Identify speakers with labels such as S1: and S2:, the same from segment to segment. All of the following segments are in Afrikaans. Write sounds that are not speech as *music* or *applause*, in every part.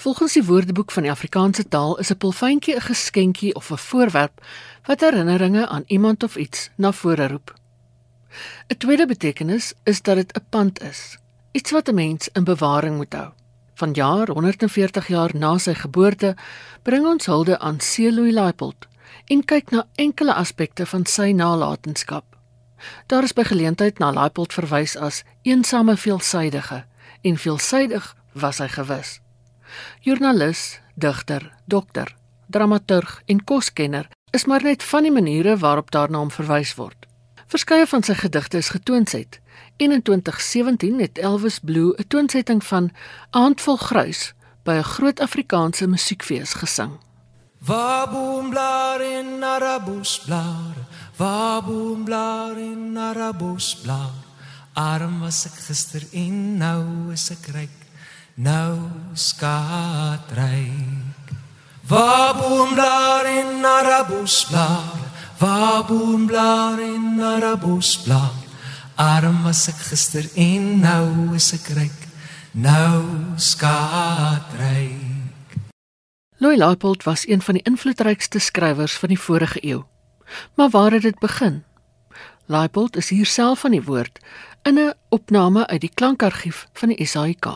S1: Volgens die Woordeboek van die Afrikaanse taal is 'n pulfyntjie 'n geskenkie of 'n voorwerp wat herinneringe aan iemand of iets na vore roep. 'n Tweede betekenis is dat dit 'n pand is, iets wat 'n mens in bewaring moet hou. Vanjaar 140 jaar na sy geboorte bring ons hulde aan Celoy Laipold en kyk na enkele aspekte van sy nalatenskap. Daar is by geleentheid na Laipold verwys as eensame veelsuidige en veelsuidig was hy gewis. Joernalis, digter, dokter, dramaturg en koskenner is maar net van die maniere waarop daarna hom verwys word. Verskeie van sy gedigte is getoonset. In 2017 het Elvis Blue 'n toonsetting van Aandvol Gruis by 'n groot Afrikaanse musiekfees gesing.
S2: Waboom blaar in Arabus blaar, waboom blaar in Arabus blaar. Arm was ek gister en nou is ek ryk nou skatryk waar boom blaar in arabus blaar waar boom blaar in arabus blaar arm was ek gister en nou is ek ryk nou skatryk
S1: Louis Laipold was een van die invloedrykste skrywers van die vorige eeu. Maar waar het dit begin? Laipold is hier self van die woord in 'n opname uit die klankargief van die SAIK.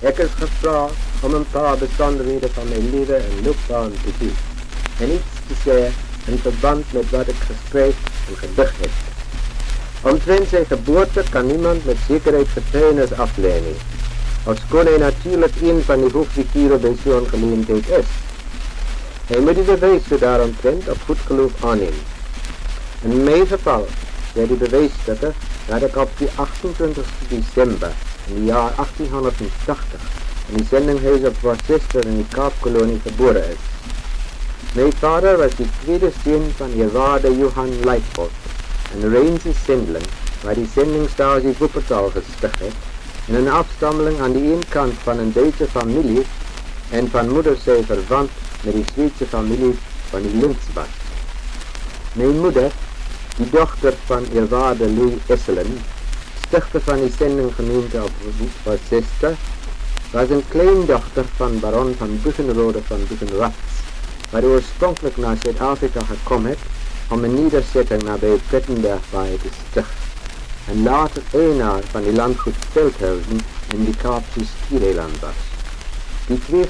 S3: Ek is gevra om 'n paar besonderhede van my lewe en loopbaan te gee. En iets te sê in verband met wat ek geskryf en gedig het. Omtrent sy geboorte kan niemand met zekerheid getuienis afleen nie. Ofschoon hy natuurlijk een van die hoofdfiguren bij zo'n geleentheid is. Hij moet die bewijzen daaromtrent op goed geloof aannemen. In mijn geval werd die bewijsstukken dat ik op die 28 december het jaar 1880 in die zendinghuis op Worcester in die Kaapkolonie geboren is. Mijn vader was de tweede zoon van Eerwaarde Johan Leitpold, een Rijnse zendeling waar die zendingstage Wuppertal gesticht heeft en een afstammeling aan de ene kant van een Duitse familie en van moederzij verwant met die Zweedse familie van die Lindsbach. Mijn moeder, die dochter van eerwaarde Louis Esselen, stichter van die zendinggemeente op Worcester, was een kleindochter van baron van Buchenrode van Buchenwatz, waar oorspronkelijk naar Zuid-Afrika gekomen is om een nederzetting nabij Plettenberg te stichten en later eenaar van die landgoed Veldhuizen in die Kaapse Skiereiland was. Die twee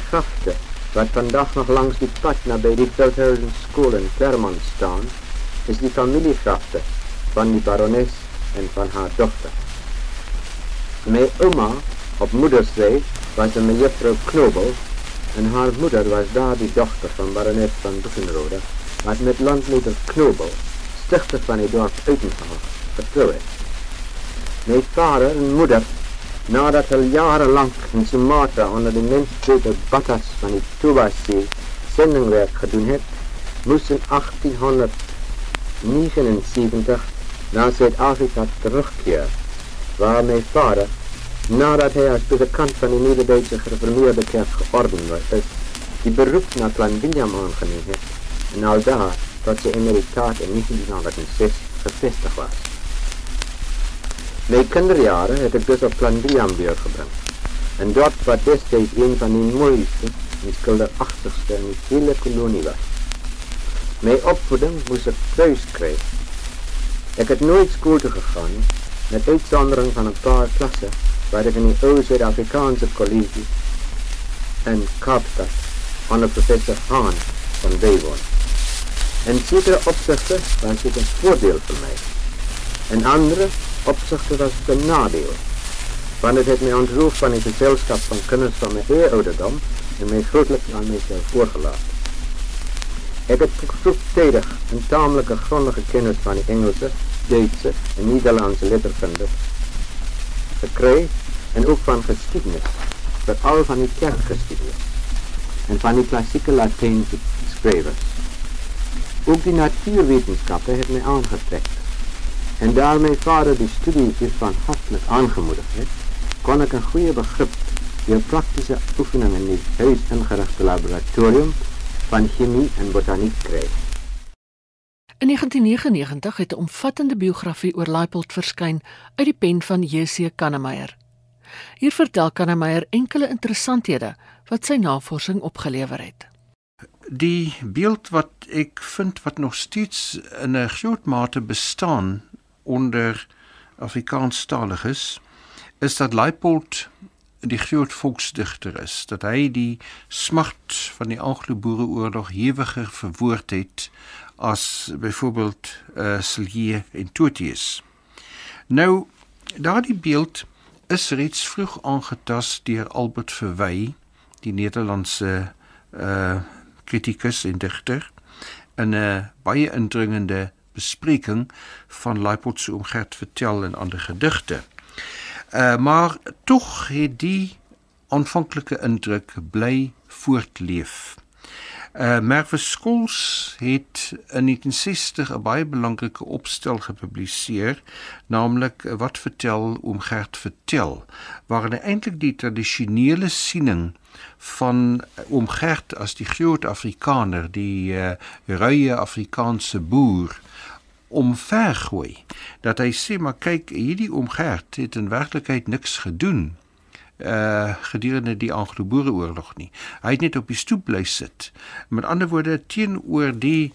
S3: wat vandaag nog langs die pad nabij die Veldhuizen school in Clermont staan, is die familiegrachten van die barones en van haar dochter. Mijn oma op moederszij was een mejuffrouw Knobel en haar moeder was daar die dochter van barones van Buchenrode, wat met landmeter Knobel, stichter van het dorp Uitenhaag, getrouwd. Mijn vader en moeder, nadat hij jarenlang in Sumatra onder de menselijke batas van die Tubasee zendingwerk gedaan heeft, moest in 1879 naar Zuid-Afrika terugkeren, waar mijn vader, nadat hij als predikant van de Nederduitse gereformeerde kerk geordend was, die beroep naar Plan William aangenomen heeft en al daar tot zijn emeritaat in 1906 gevestigd was. Mijn kinderjaren heb ik dus op Plan William doorgebracht. En dort wat destijds een van die mooiste en schilderachtigste in de hele kolonie was. Mijn opvoeding moest ik thuis krijgen. Ik heb nooit school gegaan, met uitzondering van een paar klassen waar ik in die oude Zuid-Afrikaanse college in Kaapstad onder professor Haan van bijwoon. In zekere opzichten was dit een voordeel voor mij. In andere opzichten was het een nadeel. Want het heeft mij ontroofd van het gezelschap van kennis van mijn eerouderdom en mij grootelijk aan mijzelf voorgelaten. Ik heb vroegtijdig een tamelijke grondige kennis van de Engelse, Duitse en Nederlandse letterkunde gekregen en ook van geschiedenis, vooral van die kerkgeschiedenis en van die klassieke Latijnse schrijvers. Ook die natuurwetenschappen heeft mij aangetrekt en daar mijn vader die studie hiervan hartelijk aangemoedigd heeft, kon ik een goede begrip door praktische oefeningen in het huis ingerichte laboratorium van chemie en botaniek krijgen.
S1: In 1999 het 'n omvattende biografie oor Leipold verskyn uit die pen van J.C. Kannemeyer. Hier vertel Kannemeyer enkele interessanthede wat sy navorsing opgelewer het.
S4: Die beeld wat ek vind wat nog steeds in 'n groot mate bestaan onder Afrikaanstaliges is dat Leipold die groot volksdigter is dat hy die smart van die Anglo-Boereoorlog hewiger verwoord het as byvoorbeeld uh, eh, Silje en Totius. Nou daardie beeld is reeds vroeg aangetast deur Albert Verwy, die Nederlandse uh kritikus en digter in 'n baie indringende bespreking van Leipold se omgerd vertel en ander gedigte. Uh, maar tog het die aanvanklike indruk bly voortleef. Uh Merwe Skols het in 1960 'n baie belangrike opstel gepubliseer, naamlik wat vertel oom Gert vertel, waarin hy eintlik die tradisionele siening van oom Gert as die groot Afrikaner, die uh, ruie Afrikaanse boer omvergooi dat hy sê maar kyk hierdie omgerd het in werklikheid niks gedoen uh gedurende die Anglo-Boereoorlog nie. Hy het net op die stoep bly sit. Met ander woorde teenoor die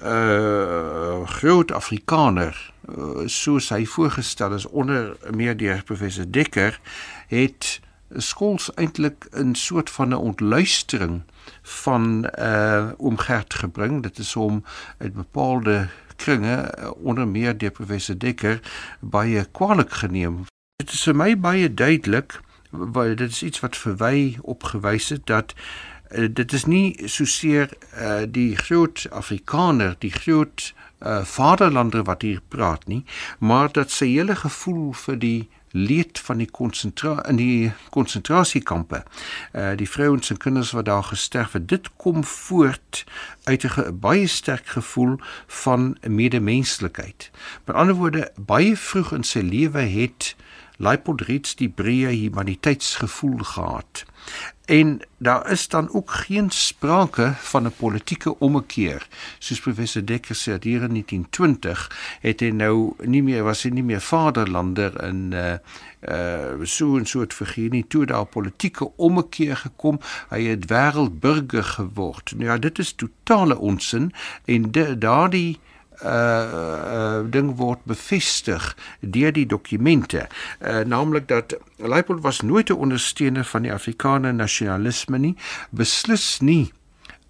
S4: uh groot Afrikaner uh, soos hy voorgestel is onder meer deur professor Dekker het skools eintlik 'n soort van 'n ontluistering van uh omgerd gebring. Dit is om 'n bepaalde kringe eh, onder meer deur professor Dekker baie kwaliek geneem. Dit is vir my baie duidelik want dit is iets wat verwy opgewys het dat uh, dit is nie soseer uh, die groot Afrikaner, die groot uh, vaderlander wat hier praat nie, maar dat sy hele gevoel vir die leed van die konsentra in die konsentrasiekampe. Uh die vrouens en kinders wat daar gesterf het, dit kom voort uit 'n baie sterk gevoel van medemenslikheid. Met ander woorde, baie vroeg in sy lewe het Leipold reeds die breë humaniteitsgevoel gehad. En daar is dan ook geen sprake van 'n politieke ommekeer. Soos professor Dekker sê hier in 1920 het hy nou nie meer was hy nie meer vaderlander in uh uh so 'n soort figuur nie toe daar politieke ommekeer gekom. Hy het wêreldburger geword. Nou ja, dit is totale onsin en daardie uh ding word bevestig deur die dokumente. Uh naamlik dat Leipold was nooit 'n ondersteuner van die Afrikaner nasionalisme nie beslis nie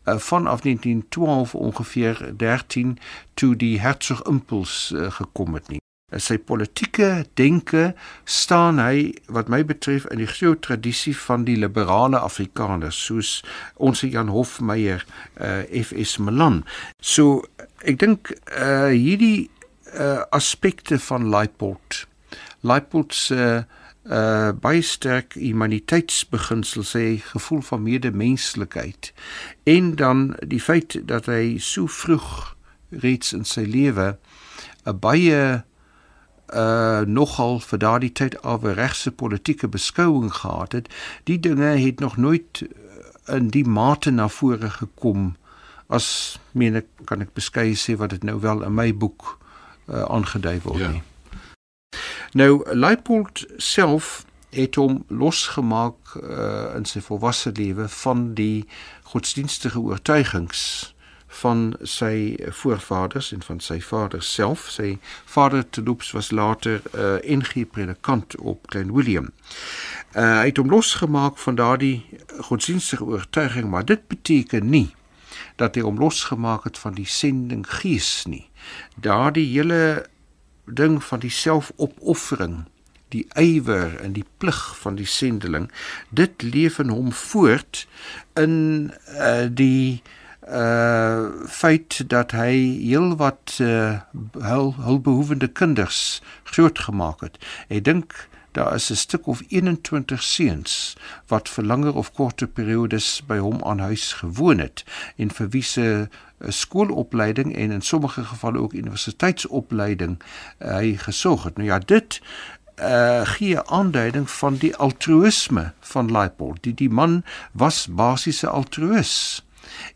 S4: vanaf 1912 ongeveer 13 toe die Herzog impuls uh, gekom het nie sy politieke denke staan hy wat my betref in die groot tradisie van die liberale Afrikaners soos ons Jan Hofmeyer uh, FS Milan. So ek dink uh hierdie uh aspekte van Leipold Leipold se uh baie sterk humaniteitsbeginsel sê gevoel van medemenslikheid en dan die feit dat hy so vroeg reeds in sy lewe 'n baie uh nogal vir daardie tyd af 'n regse politieke beskouing gehad het die dinge het nog nooit in die mate na vore gekom as meen ek kan ek beskeie sê wat dit nou wel in my boek uh, aangedui word ja. nie. Nou Leipold self het hom losgemaak uh, in sy volwasse lewe van die godsdienstige oortuigings van sy voorvaders en van sy vader self. Sy vader Teloops was later 'n uh, NG predikant op Klein Willem. Uh, hy het hom losgemaak van daardie godsdienstige oortuiging, maar dit beteken nie dat hy hom losgemaak het van die sending gees nie. Daardie hele ding van die selfopoffering, die ywer en die plig van die sendeling, dit leef in hom voort in uh, die uh feit dat hy heelwat uh hul hulpbehoevende kinders grootgemaak het. Ek dink daar is 'n stuk of 21 seuns wat vir langer of korter periodes by hom aan huis gewoon het en vir wie se eh, skoolopleiding en in sommige gevalle ook universiteitsopleiding uh, hy gesorg het. Nou ja, dit uh gee aanduiding van die altruïsme van Leipold. Die die man was basiese altruïs.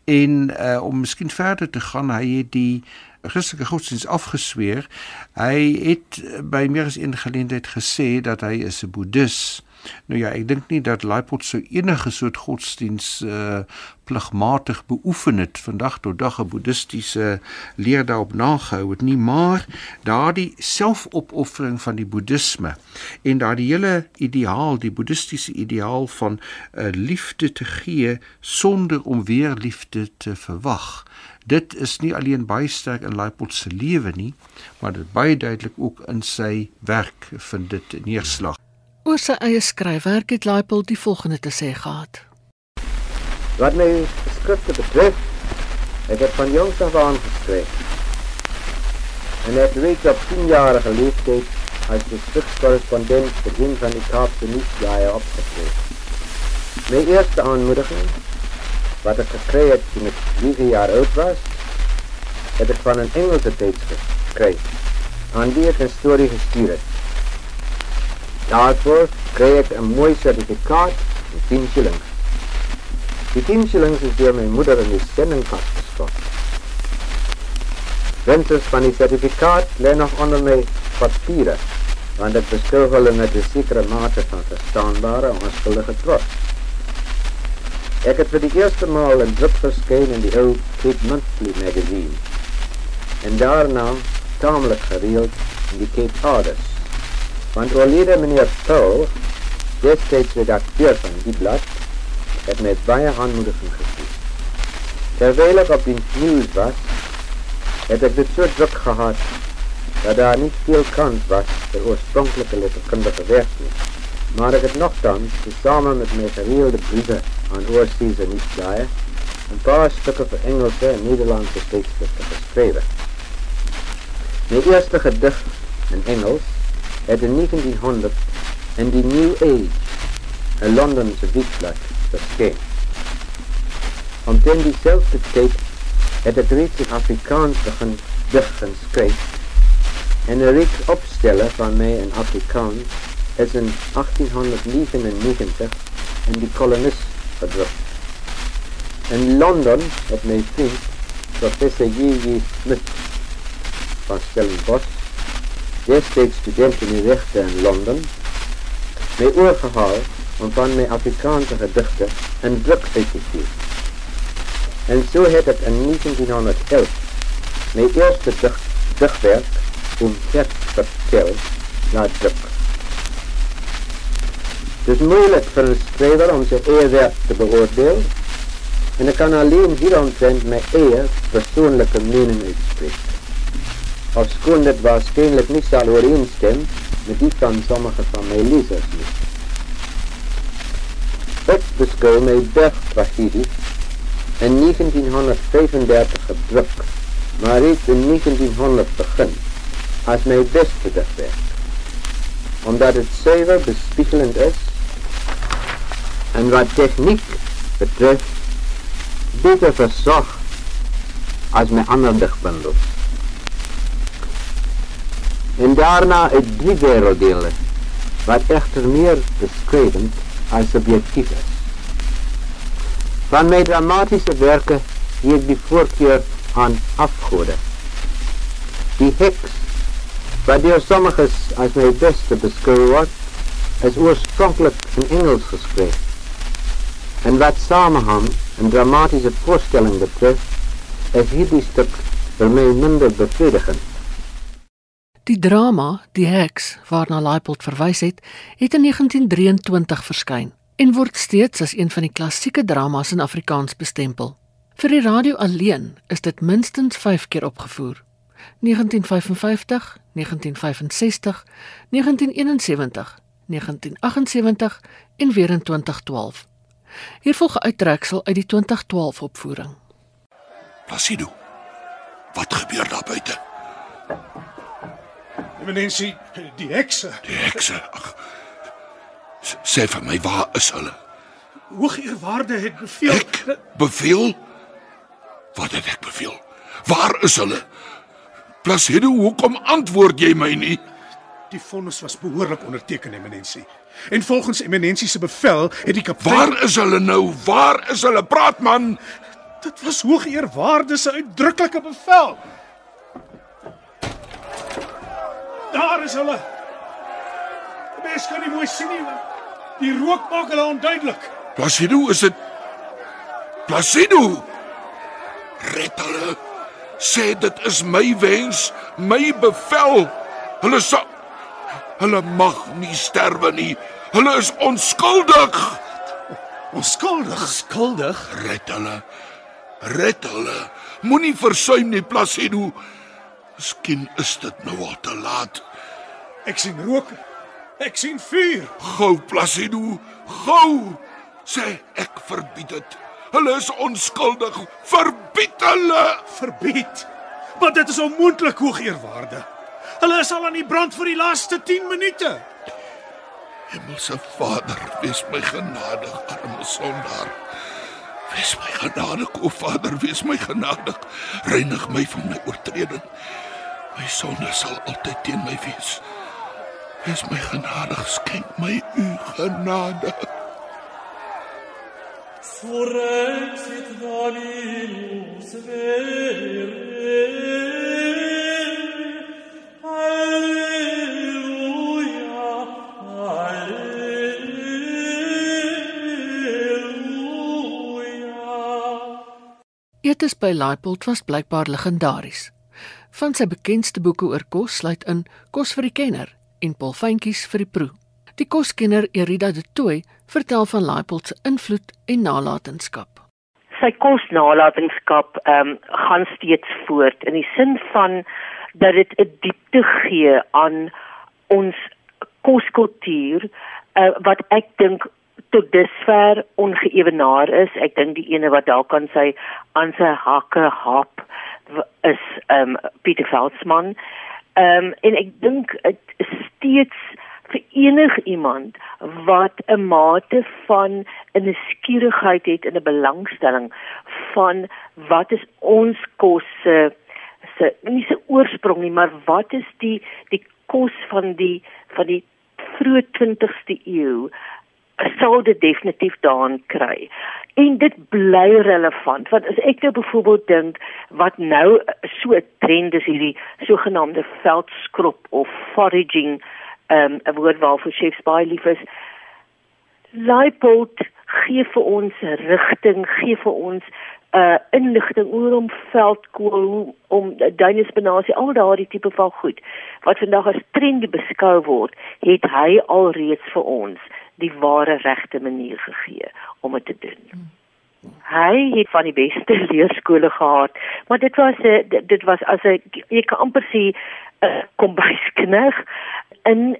S4: En uh om miskien verder te gaan, hy het die Christelike godsdienst afgesweer. Hy het by meer as een geleentheid gesê dat hy is 'n boeddhis Nou ja, ek dink nie dat Leipold so enige soort godsdiens uh pligmatig beoefen het vandag tot dag 'n boeddhistiese leer daarop nagehou het nie, maar daardie selfopoffering van die boeddhisme en daardie hele ideaal, die boeddhistiese ideaal van uh, liefde te gee sonder om weer liefde te verwag. Dit is nie alleen baie sterk in Leipold se lewe nie, maar dit baie duidelik ook in sy werk vind dit neerslag.
S1: Oor sy eie skryfwerk het Leipold die volgende te sê gehad.
S3: Wat my skrifte betref, ek het van jongs af aan geskryf. En ek reeds op 10-jarige leeftijd als districtscorrespondent vir een van die Kaapse nuusblaaie opgetree. My eerste aanmoediging, wat ek gekry het toen ek 9 jaar oud was, het ek van een Engelse tijdschrift gekry, aan wie ek een story gestuur het. Daarvoor kry ek 'n mooi sertifikaat en 10 shillings. Die 10 shillings is deur my moeder in die sendingkas gestop. Rentes van die sertifikaat lê nog onder my papiere, want ek beskou hulle met 'n sekere mate van verstaanbare onskuldige trots. Ek het vir die eerste maal in druk verskyn in die ou Cape Monthly magazine. En daarna taamlik gereeld in die Cape Argus. Want oorlede meneer Paul, destijds van die blad, het met baie aanmoediging gestuurd. Terwijl ik op die nieuws was, heb ik dit zo druk gehad, dat daar niet veel kans was voor oorspronkelijke letterkundige werk nie. Maar ik het nogthans, samen met mijn gereelde brieven aan oorzeese nieuwsblaaien, een paar stukken voor Engelse en Nederlandse tijdschriften geschreven. Mijn eerste gedicht in Engels het in 1900 in die New Age, 'n Londense weekblad, verskyn. Omtrent diezelfde tijd het ek reeds in Afrikaans begin dig en skryf en 'n reeks opstelle van my in Afrikaans is in 1899 in die Kolonist gedruk. In Londen het my vriend, professor J.J. Smith van Stellenbosch, destijds student in rechten in Londen, mij oorgehaald om van mijn Afrikaanse gedichten een druk uit te geven. En zo heb ik in 1911 mijn eerste dicht, dichtwerk, om het vertel, laat drukken. Het is moeilijk voor een schrijver om zijn eigen werk te beoordelen, en ik kan alleen hieromtrent mijn eigen persoonlijke mening uitspreken ofschoon dit waarschijnlijk niet zal overeenstemmen met die van sommige van mijn lezers niet. Ik beschouw mijn bergtragedie in 1935 gedrukt, maar reeds in 1900 begin, als mijn beste dichtwerk, omdat het zuiver bespiegelend is en wat techniek betreft beter verzorgd als mijn andere dichtbundels. En daarna het drie werelddelen, wat echter meer beschrijvend als subjectief is. Van mijn dramatische werken zie ik die voorkeur aan afgoden. Die heks, wat door sommigen als mijn beste beschouwd wordt, is oorspronkelijk in Engels geschreven. En wat samenhang en dramatische voorstelling betreft, is hierdie stuk voor mij minder bevredigend.
S1: Die drama Die Heks waarna Leipold verwys het, het in 1923 verskyn en word steeds as een van die klassieke dramas in Afrikaans bestempel. Vir die radio alleen is dit minstens 5 keer opgevoer. 1955, 1965, 1971, 1978 en weer in 2012. Hier volg 'n uittreksel uit die 2012 opvoering.
S5: Placido. Wat gebeur daar buite?
S6: Eminensie, die hekse.
S5: Die hekse. Ag. S- Sê vir my, waar is hulle?
S6: Hoogeerwaarde het beveel.
S5: Ek beveel? Wat het ek beveel? Waar is hulle? Placido, hoekom antwoord jy my nie?
S6: Die vonnis was behoorlik onderteken, Eminensie. En volgens Eminensie se bevel het die kaptein
S5: Waar is hulle nou? Waar is hulle? Praat man.
S6: Dit was hoogeerwaarde se uitdruklike bevel. Daar is hulle. Die mens kan nie mooi sien nie. Die rook maak hulle onduidelik.
S5: Placido, is dit Placido? Red hulle. Sê dit is my wens, my bevel. Hulle sal Hulle mag nie sterwe nie. Hulle is onskuldig.
S6: Onskuldig.
S7: Skuldig?
S5: Red hulle. Red hulle. Moenie versuim nie, Placido. Miskien is dit nou al te laat.
S6: Ek sien rook. Ek sien vuur.
S5: Gou, Placido, gou. Sê ek verbied dit. Hulle is onskuldig. Verbied hulle.
S6: Verbied. Maar dit is onmoontlik, hoogeerwaarde. Hulle is al aan die brand vir die laaste 10 minute.
S5: Hemelse Vader, wees my genadig, arme sondaar. Wees my genadig, o Vader, wees my genadig. Reinig my van my oortreding. My sonde sal altyd teen my wees. Wees my genadig, skenk my u genade.
S8: Surrexit Dominus vere. Alleluia, Alleluia.
S1: Etes by Laipold was blykbaar legendaries. Van sy bekendste boeke oor kos sluit in Kos vir die kenner en Polfyntjies vir die proe. Die koskenner Erida de Tooy vertel van Laipold se invloed en nalatenskap.
S9: sy kosnalatenskap ehm um, gaan steeds voort in die sin van dat dit 'n diepte gee aan ons koskultuur uh, wat ek dink tot dusver ongeëwenaar is. Ek dink die ene wat dalk aan sy aan sy hakke hap is ehm um, Pieter Veldsmann. Ehm um, en ek dink dit steeds vir enig iemand wat 'n mate van 'n nuuskierigheid het en 'n belangstelling van wat is ons kos se se nie se oorsprong nie, maar wat is die die kos van die van die vroeë 20ste eeu sal dit definitief daarin kry. En dit bly relevant want as ek nou byvoorbeeld dink wat nou so trend is hierdie sogenaamde veldskrop of foraging um, 'n woord waarvoor chefs baie lief is. Leipold gee vir ons rigting, gee vir ons 'n uh, inligting oor om veldkool, om duinespinasie, al daardie tipe van goed wat vandag as trendy beskou word, het hy alreeds vir ons die ware regte manier gegee om dit te doen. Hy het van die beste *laughs* leerskole gehad, maar dit was 'n dit, was as 'n jy kan amper sê 'n kombuiskneg in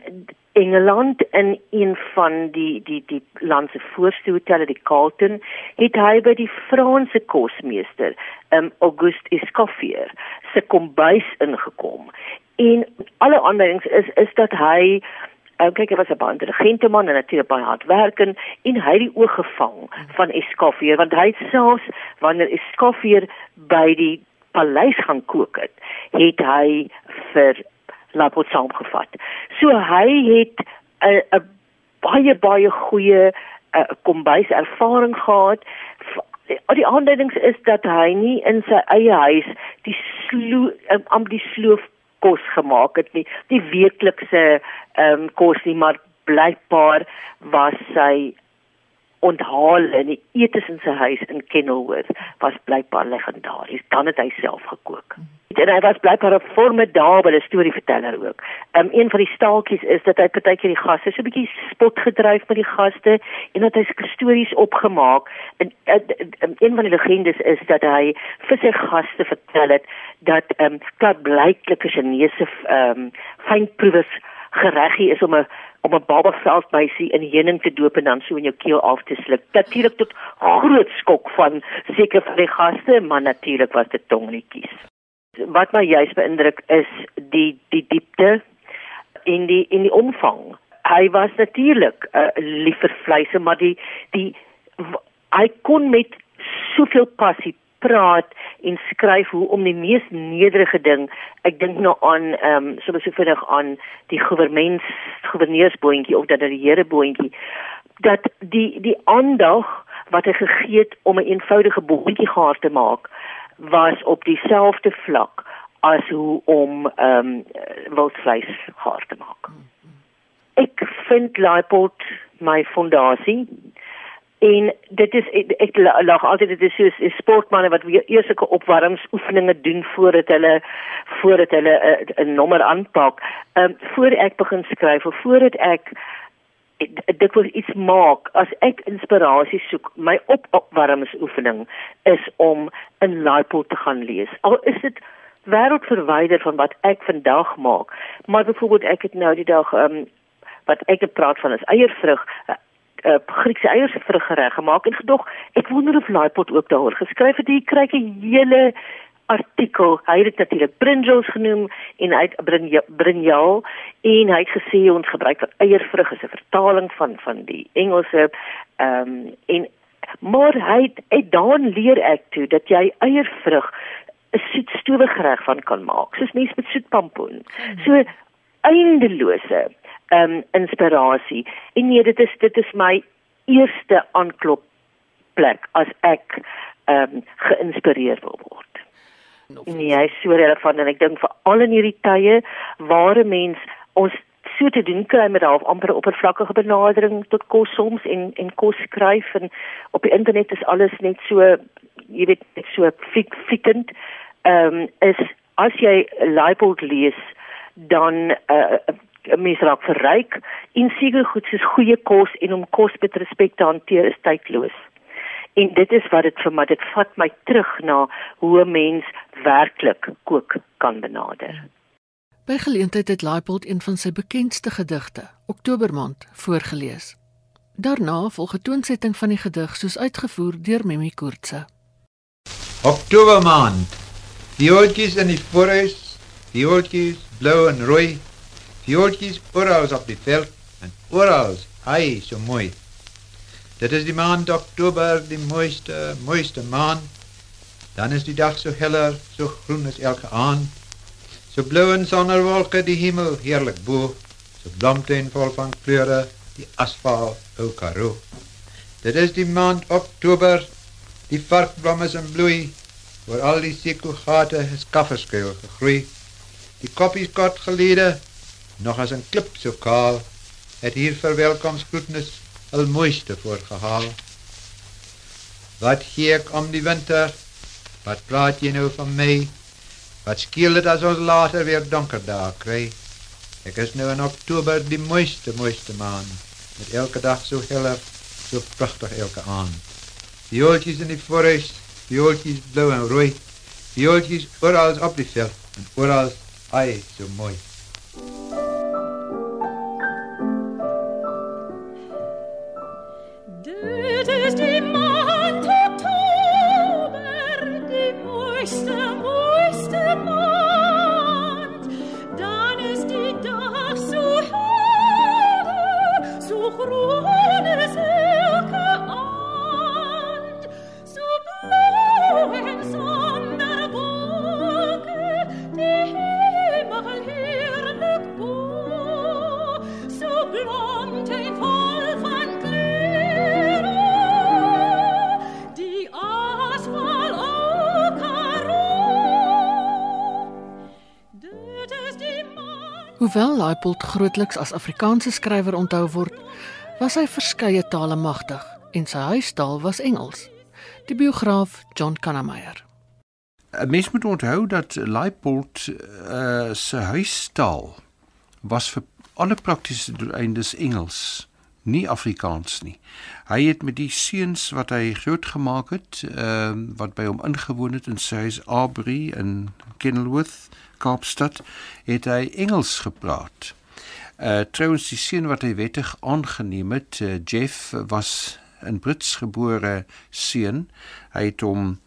S9: Engeland in een van die die die land se voorste hotelle die Carlton het hy by die Franse kosmeester um, Auguste Escoffier se kombuis ingekom en alle aanduidings is is dat hy Uh, kyk, hy was 'n baie intelligente man en natuurlik baie hardwerkend en hy het die oog gevang van Escoffier want hy selfs wanneer Escoffier by die paleis gaan kook het, het hy vir Lapot saamgevat. So hy het 'n baie baie goeie uh, kombuis ervaring gehad. V- Die aanduidings is dat hy nie in sy eie huis die sloo am die sloof kos gemaak het nie, die weeklikse ehm um, kos nie, maar blykbaar was sy onthaal in die etes in sy huis in Kenilworth was blykbaar legendaries. Dan het hy self gekook. En hy was blykbaar 'n formidabele storieverteller ook. Um, een van die staaltjies is dat hy partykeer die gaste so 'n bietjie spot gedryf met die gaste en dat hy stories opgemaak. En uh, een van die legendes is dat hy vir sy gaste vertel het dat ehm um, klaarblyklike Chinese ehm um, fynproevers gereggie is om 'n om 'n baba veldmeisie in heuning te doop en dan so in jou keel af te sluk. Natuurlik tot groot skok van seker van die gaste, maar natuurlik was dit tongnetjies. Wat my juis beïndruk is die die diepte en die en die omvang. Hy was natuurlik 'n uh, lief vir vleise, maar die die hy kon met soveel passie praat en skryf hoe om die mees nederige ding ek dink nou aan ehm um, so so vinnig aan die gouverneurs gouverneursboontjie of dat die hereboontjie dat die die aandag wat hy gegee het om 'n eenvoudige boontjie gaar te maak was op dieselfde vlak as hoe om ehm um, wildvleis gaar te maak. Ek vind Leipold my fondasie. En dit is ek, ek lag altyd dit is soos 'n sportmense wat eers sulke opwarmingsoefeninge doen voordat hulle voordat hulle 'n uh, nommer aanpak. Ehm um, voor ek begin skryf of voordat ek dit wil iets maak as ek inspirasie soek my op opwarmingsoefening is om 'n Leipold te gaan lees al is dit wêreldverwyder van wat ek vandag maak maar byvoorbeeld ek het nou die dag um, wat ek het praat van is eiervrug uh, uh, Griekse eiervrug gereg gemaak en gedog ek wonder of Leipold ook daaroor geskryf het jy kry 'n hele artikel. Hy het dit natuurlik brinjals genoem en hy het brinjal en hy het gesê ons gebruik vir eiervrug as 'n vertaling van van die Engelse ehm um, en maar hy het, het dan leer ek toe dat jy eiervrug 'n soet stowwegereg van kan maak, soos mense met soet pampoen. So eindelose ehm um, inspirasie. En nee, dit is dit is my eerste aanklop plek as ek ehm um, geïnspireer wil word. Nee, hy is so relevant en ek dink vir al in hierdie tye waar 'n mens ons so te doen kry met half amper oppervlakkige benadering tot kos soms en en kos skryf en op die internet is alles net so jy weet net so fik fikend ehm um, is as jy Leipold lees dan uh, mens raak verryk en seker goed soos goeie kos en om kos met respek te hanteer is tydloos en dit is wat dit vir my dit vat my terug na hoe 'n mens werklik kook kan benader.
S1: By geleentheid het Leipold een van sy bekendste gedigte, Oktobermaand, voorgeles. Daarna volg 'n toonsetting van die gedig soos uitgevoer deur Mimi Koortse.
S7: Oktobermaand. Die oudjies in die forest, die oudjies blou en rooi, oudjies oral op die veld en oral hy so mooi. Dit is die maand oktober, die mooiste, mooiste maand. Dan is die dag so heller, so groen as elke aand. So blou en sonder wolke die hemel heerlik bo. So blomtuin vol van kleure, die asfalt ou karo. Dit is die maand oktober, die varkblomme is in bloei. Waar al die sekogate is kafferskuil gegroei. Die koppies kort gelede, nog as 'n klip so kaal, het hier verwelkomstgroetnis al mooiste voorgehaal. Wat gee ek om die winter? Wat praat jy nou van my? Wat skeel dit as ons later weer donker dae kry? Ek is nou in Oktober die mooiste mooiste maand, met elke dag so heller, so pragtig elke aand. Viooltjies in die forest, viooltjies blou en rooi, viooltjies oral op die veld en oral ai so mooi.
S1: Hoewel Leipold grootliks as Afrikaanse skrywer onthou word, was hy verskeie tale magtig en sy huistaal was Engels. Die biograaf John Kannemeyer.
S4: 'n Mens moet onthou dat Leipold uh, se huistaal was vir alle praktiese doeleindes Engels, nie Afrikaans nie. Hy het met die seuns wat hy groot gemaak het, ehm uh, wat by hom ingewoon het in sy huis Aubrey in Kenilworth, Kaapstad het hy Engels gepraat. Uh trouens die seun wat hy wettig aangeneem het, uh, Jeff was 'n Brits gebore seun. Hy het hom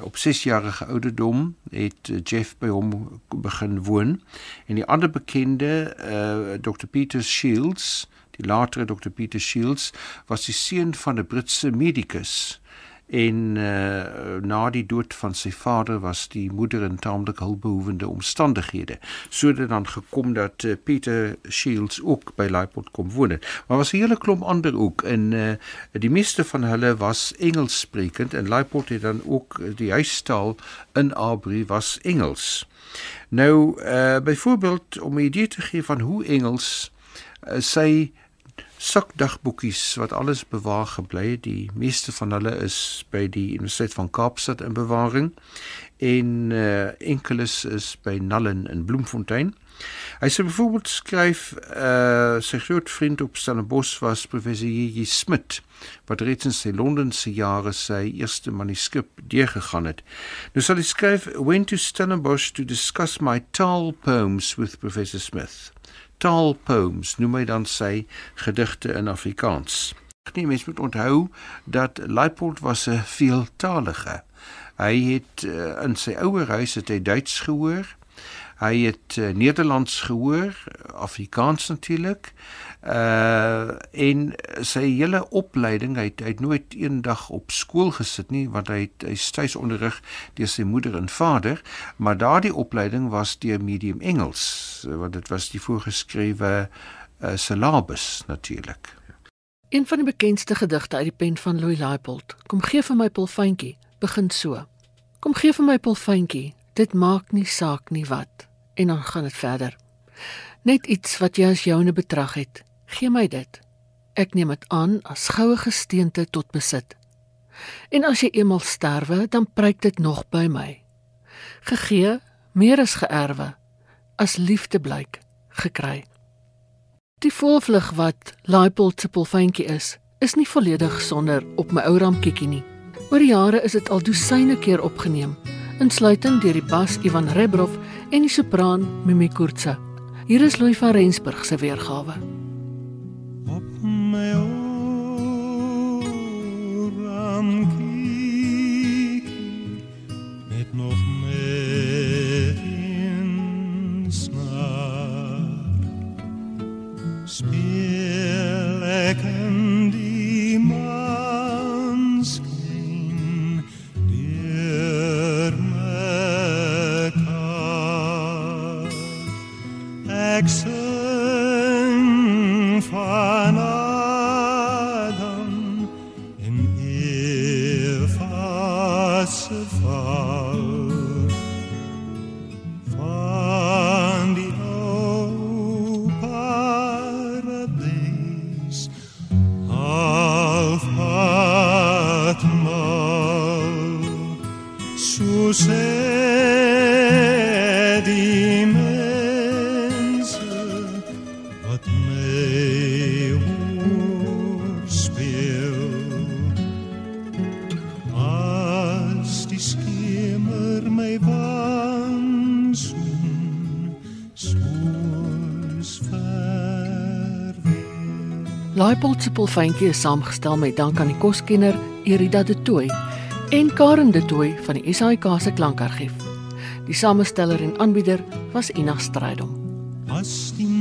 S4: op 6 jarige ouderdom het uh, Jeff by hom begin woon en die ander bekende uh Dr Peter Shields die latere Dr Peter Shields was die seun van 'n Britse medikus en uh, na die dood van sy vader was die moeder in taamlik hulpbehoevende omstandighede. Sodat dan gekom dat uh, Peter Shields ook by Leipold kom woon het. Maar was 'n hele klomp ander ook. En uh, die meeste van hulle was Engels sprekend en Leipold het dan ook die huistaal in Aubrey was Engels. Nou uh, byvoorbeeld om 'n idee te gee van hoe Engels uh, sy sakdagboekies wat alles bewaar gebly het. Die meeste van hulle is by die Universiteit van Kaapstad in bewaring en uh, enkeles is by Nallen in Bloemfontein. Hy sê byvoorbeeld skryf uh sy groot vriend op Stellenbosch was professor J.J. Smit wat reeds in sy Londense jare sy eerste manuskrip deurgegaan het. Nou sal hy skryf went to Stellenbosch to discuss my taal poems with professor Smith. Taal poems noem hy dan sy gedigte in Afrikaans. Nee, mens moet onthou dat Leipold was 'n veeltalige. Hy het uh, in sy ouer huis het hy Duits gehoor. Hy het uh, Nederlands gehoor, Afrikaans natuurlik. Uh en sy hele opleiding, hy het, hy het nooit eendag op skool gesit nie want hy het hy stuis onderrig deur sy moeder en vader, maar daardie opleiding was deur medium Engels, want dit was die voorgeskrewe uh, syllabus natuurlik.
S1: Een van die bekendste gedigte uit die pen van Louis Laipold, Kom gee vir my polfyntjie, begin so. Kom gee vir my polfyntjie, dit maak nie saak nie wat. En dan gaan dit verder. Net iets wat jy as joune betrag het, gee my dit. Ek neem dit aan as goue gesteente tot besit. En as jy eenmal sterwe, dan pryk dit nog by my. Gegee, meer as geërwe, as liefde blyk, gekry. Die voelvlug wat Laipold se polfyntjie is, is nie volledig sonder op my ou ramkiekie nie. Oor die jare is dit al dosyne keer opgeneem, insluitend deur die bas Ivan Rebrov en die sopran Mimi Kurtse. Hier is Louis van Rensburg se weergawe.
S8: Op my Se
S1: polfyntjie is saamgestel met dank aan die koskenner Erida de Tooy en Karen de Tooy van die SAIK se klankargief. Die samesteller en aanbieder was Ina Strydom.
S8: As die